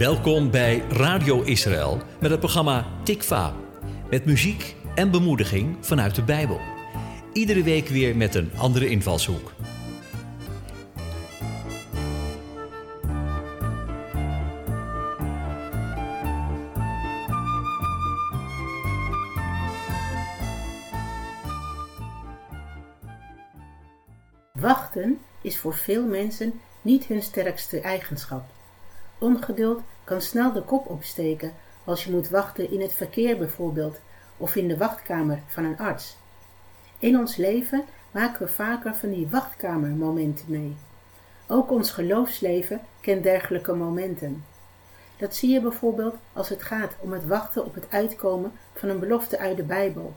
Welkom bij Radio Israël met het programma Tikva. Met muziek en bemoediging vanuit de Bijbel. Iedere week weer met een andere invalshoek. Wachten is voor veel mensen niet hun sterkste eigenschap. Ongeduld kan snel de kop opsteken als je moet wachten in het verkeer bijvoorbeeld of in de wachtkamer van een arts. In ons leven maken we vaker van die wachtkamermomenten mee. Ook ons geloofsleven kent dergelijke momenten. Dat zie je bijvoorbeeld als het gaat om het wachten op het uitkomen van een belofte uit de Bijbel,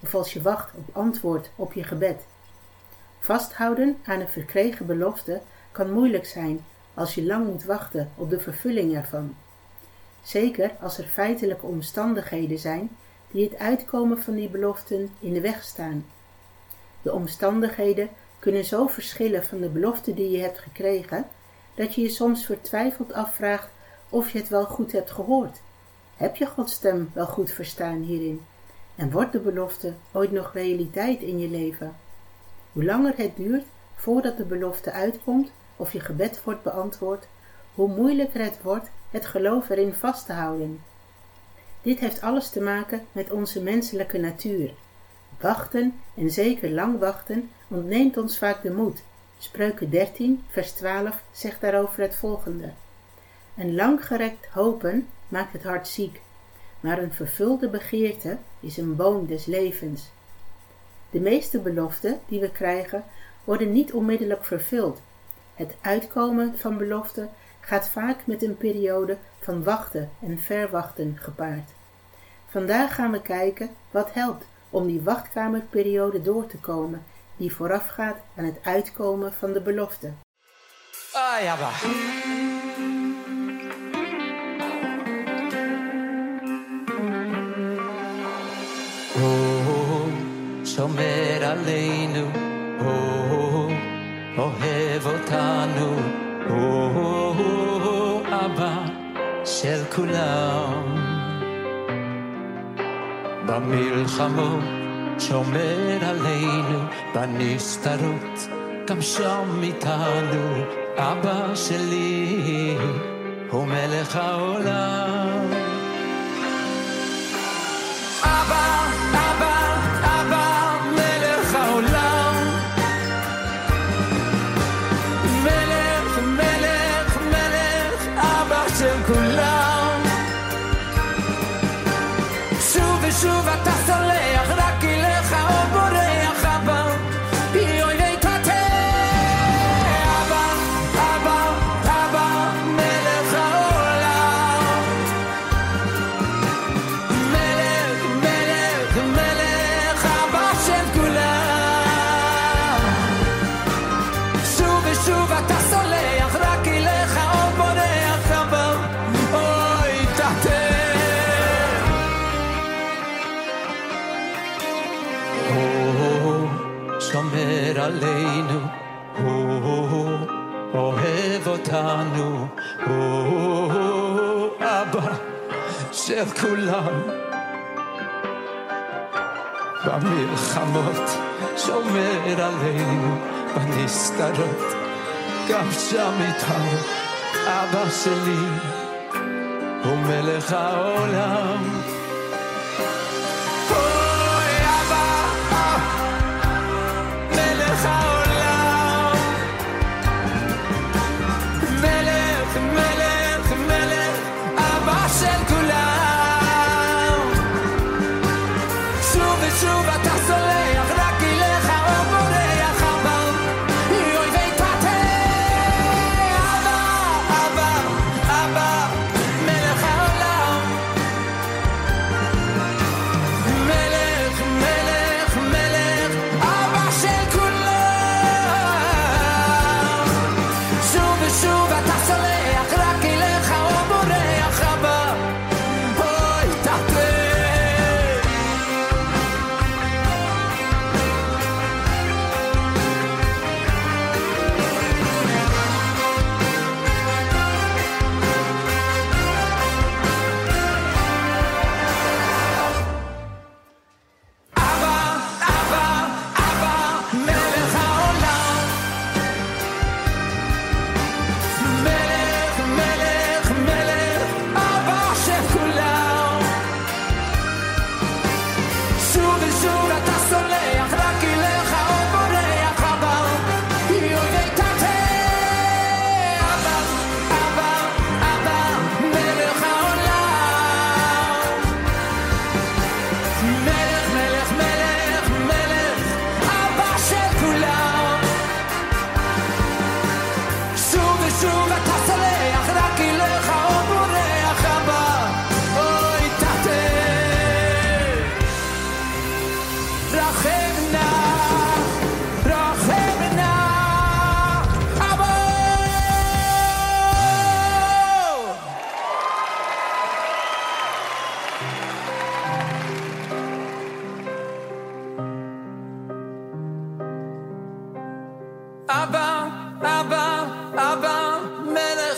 of als je wacht op antwoord op je gebed. Vasthouden aan een verkregen belofte kan moeilijk zijn als je lang moet wachten op de vervulling ervan. Zeker als er feitelijke omstandigheden zijn die het uitkomen van die beloften in de weg staan. De omstandigheden kunnen zo verschillen van de belofte die je hebt gekregen, dat je je soms vertwijfeld afvraagt of je het wel goed hebt gehoord. Heb je Gods stem wel goed verstaan hierin? En wordt de belofte ooit nog realiteit in je leven? Hoe langer het duurt voordat de belofte uitkomt of je gebed wordt beantwoord, hoe moeilijker het wordt het geloof erin vast te houden. Dit heeft alles te maken met onze menselijke natuur. Wachten, en zeker lang wachten, ontneemt ons vaak de moed. Spreuken 13, vers 12 zegt daarover het volgende. Een langgerekt hopen maakt het hart ziek, maar een vervulde begeerte is een boom des levens. De meeste beloften die we krijgen worden niet onmiddellijk vervuld. Het uitkomen van beloften gaat vaak met een periode van wachten en verwachten gepaard. Vandaag gaan we kijken wat helpt om die wachtkamerperiode door te komen die voorafgaat aan het uitkomen van de belofte. Ah, ja, maar. Oh, אוהב אותנו, אבא של כולם. במלחמות שומר עלינו, בנסתרות גם שם איתנו, אבא שלי הוא מלך העולם. אבא, אותנו, הוא אבא של כולם. במלחמות שומר עלינו, בנסתרות, גם שם איתנו, אבא שלי הוא מלך העולם.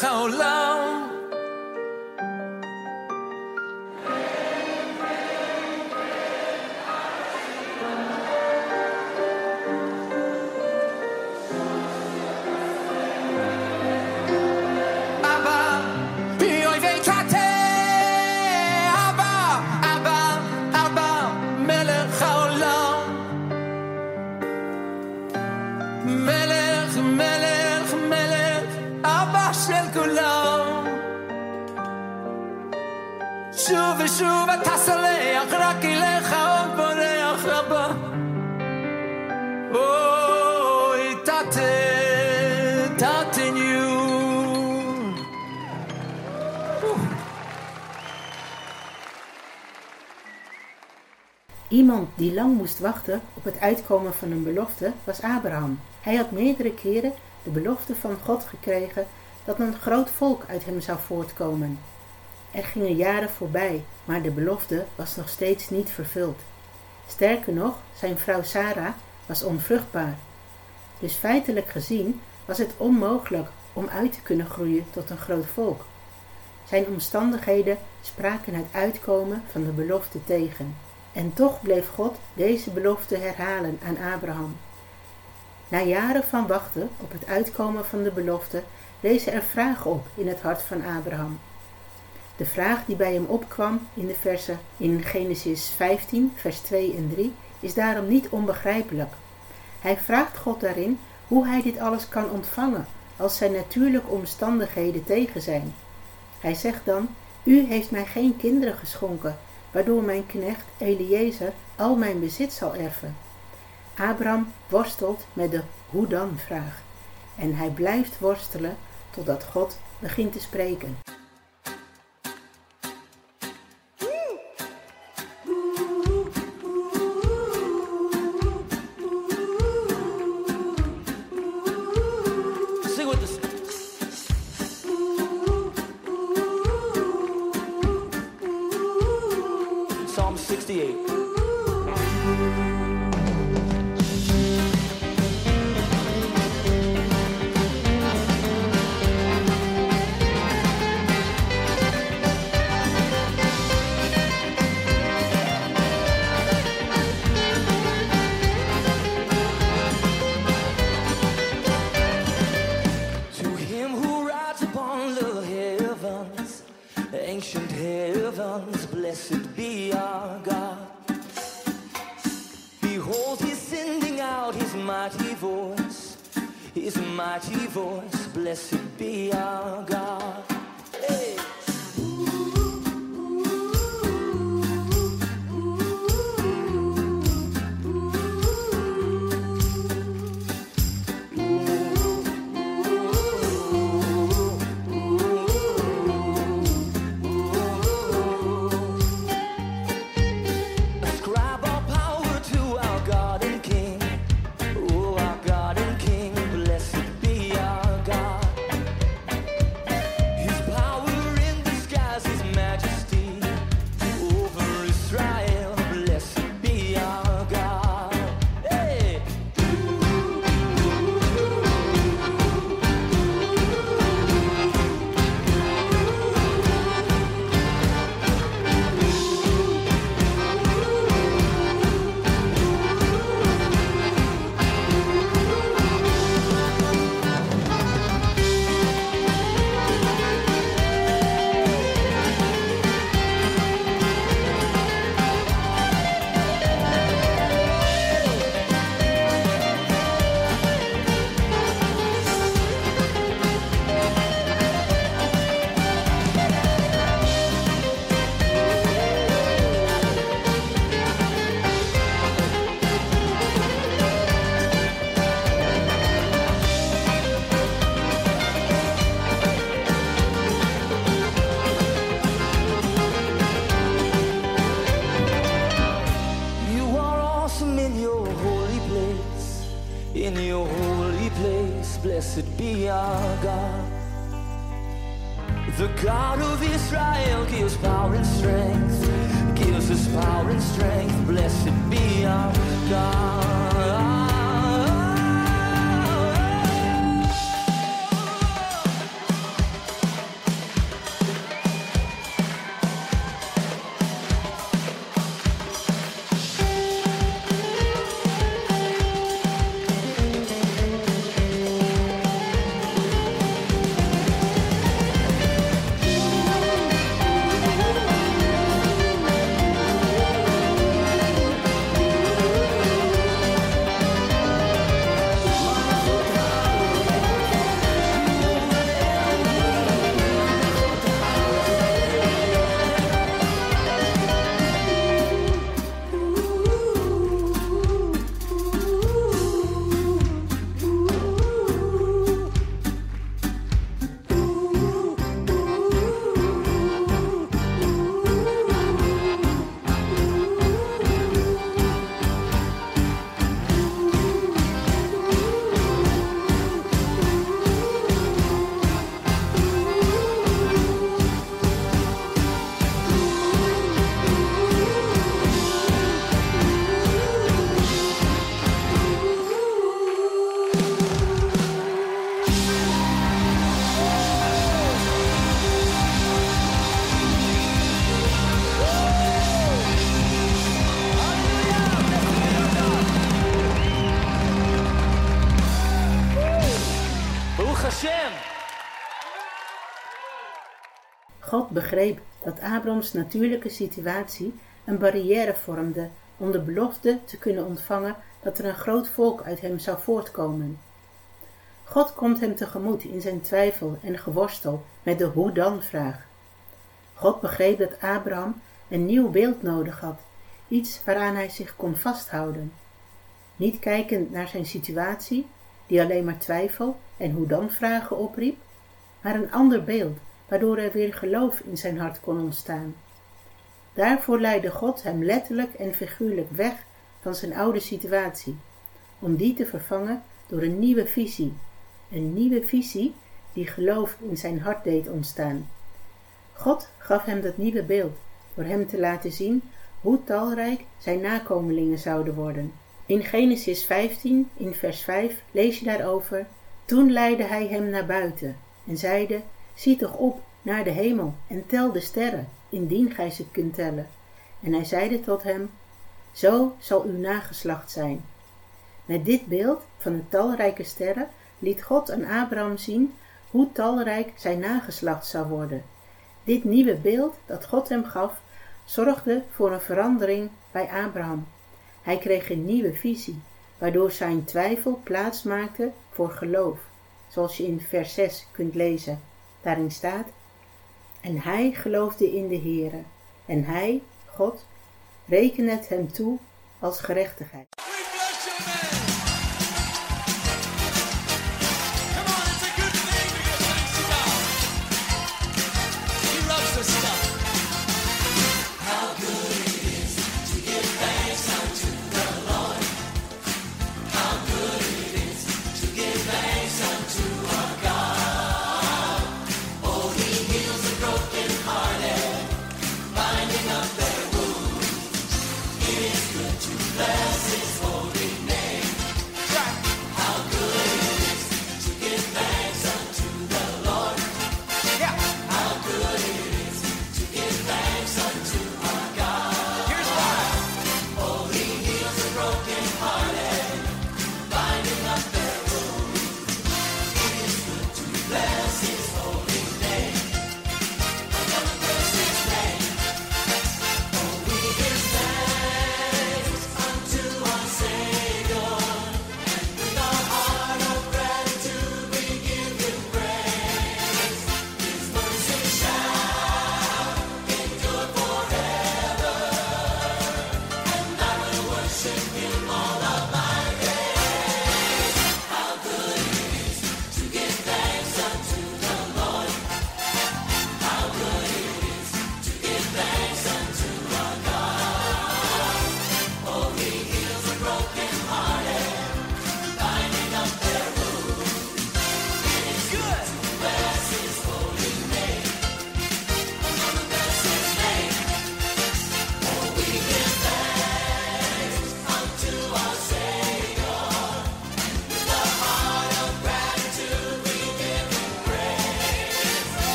how long? Iemand die lang moest wachten op het uitkomen van een belofte was Abraham. Hij had meerdere keren de belofte van God gekregen dat een groot volk uit hem zou voortkomen. Er gingen jaren voorbij, maar de belofte was nog steeds niet vervuld. Sterker nog, zijn vrouw Sarah was onvruchtbaar. Dus feitelijk gezien was het onmogelijk om uit te kunnen groeien tot een groot volk. Zijn omstandigheden spraken het uitkomen van de belofte tegen. En toch bleef God deze belofte herhalen aan Abraham. Na jaren van wachten op het uitkomen van de belofte rezen er vragen op in het hart van Abraham. De vraag die bij hem opkwam in de versen in Genesis 15, vers 2 en 3 is daarom niet onbegrijpelijk. Hij vraagt God daarin hoe hij dit alles kan ontvangen als zijn natuurlijke omstandigheden tegen zijn. Hij zegt dan: U heeft mij geen kinderen geschonken, waardoor mijn knecht Eliezer al mijn bezit zal erven. Abraham worstelt met de hoe dan vraag en hij blijft worstelen totdat God begint te spreken. Psalm 68. Your holy place. In your holy place, blessed be our God. The God of Israel gives power and strength. Gives us power and strength. Blessed be our God. God begreep dat Abrams natuurlijke situatie een barrière vormde om de belofte te kunnen ontvangen dat er een groot volk uit hem zou voortkomen. God komt hem tegemoet in zijn twijfel en geworstel met de hoe-dan-vraag. God begreep dat Abraham een nieuw beeld nodig had, iets waaraan hij zich kon vasthouden. Niet kijkend naar zijn situatie, die alleen maar twijfel en hoe-dan-vragen opriep, maar een ander beeld, waardoor er weer geloof in zijn hart kon ontstaan. Daarvoor leidde God hem letterlijk en figuurlijk weg van zijn oude situatie, om die te vervangen door een nieuwe visie, een nieuwe visie die geloof in zijn hart deed ontstaan. God gaf hem dat nieuwe beeld door hem te laten zien hoe talrijk zijn nakomelingen zouden worden. In Genesis 15, in vers 5, lees je daarover: Toen leidde hij hem naar buiten en zeide: Zie toch op naar de hemel en tel de sterren, indien gij ze kunt tellen. En hij zeide tot hem: Zo zal uw nageslacht zijn. Met dit beeld van de talrijke sterren liet God aan Abraham zien hoe talrijk zijn nageslacht zou worden. Dit nieuwe beeld dat God hem gaf, zorgde voor een verandering bij Abraham. Hij kreeg een nieuwe visie, waardoor zijn twijfel plaats maakte voor geloof, zoals je in vers 6 kunt lezen. Daarin staat: En hij geloofde in de Heere, en hij, God, rekende het hem toe als gerechtigheid.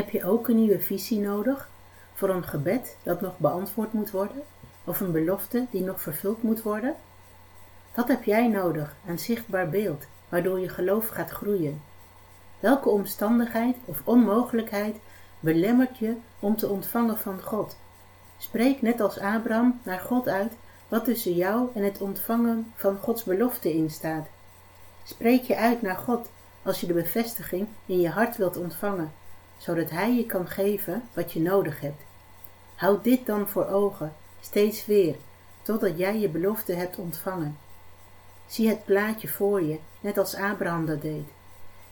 Heb je ook een nieuwe visie nodig voor een gebed dat nog beantwoord moet worden of een belofte die nog vervuld moet worden? Wat heb jij nodig aan zichtbaar beeld waardoor je geloof gaat groeien? Welke omstandigheid of onmogelijkheid belemmert je om te ontvangen van God? Spreek net als Abraham naar God uit wat tussen jou en het ontvangen van Gods belofte in staat. Spreek je uit naar God als je de bevestiging in je hart wilt ontvangen, zodat Hij je kan geven wat je nodig hebt. Houd dit dan voor ogen, steeds weer, totdat jij je belofte hebt ontvangen. Zie het plaatje voor je, net als Abraham dat deed.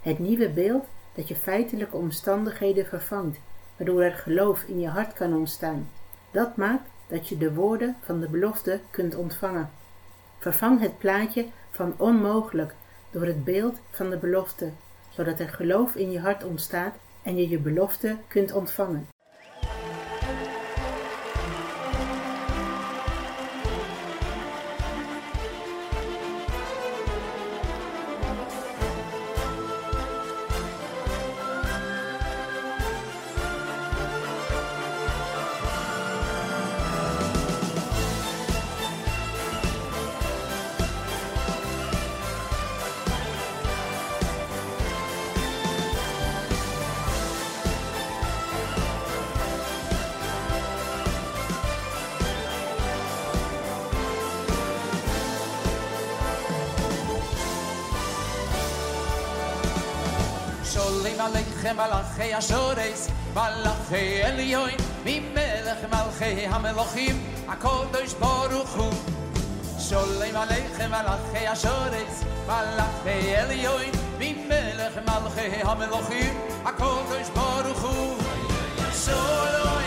Het nieuwe beeld dat je feitelijke omstandigheden vervangt, waardoor er geloof in je hart kan ontstaan. Dat maakt dat je de woorden van de belofte kunt ontvangen. Vervang het plaatje van onmogelijk door het beeld van de belofte, zodat er geloof in je hart ontstaat en je je belofte kunt ontvangen. עליכם מלאכי השורס, מלאכי עליון, ממלך מלכי המלוכים, הקודש ברוך הוא. שולים עליכם מלאכי השורס, מלאכי עליון, ממלך מלכי המלוכים, הקודש ברוך הוא. שולים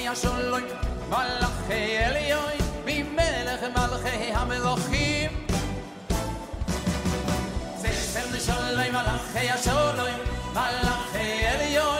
mi a malach elyoy mi melach malach ha melachim ze fer mi malach ya shuloy malach elyoy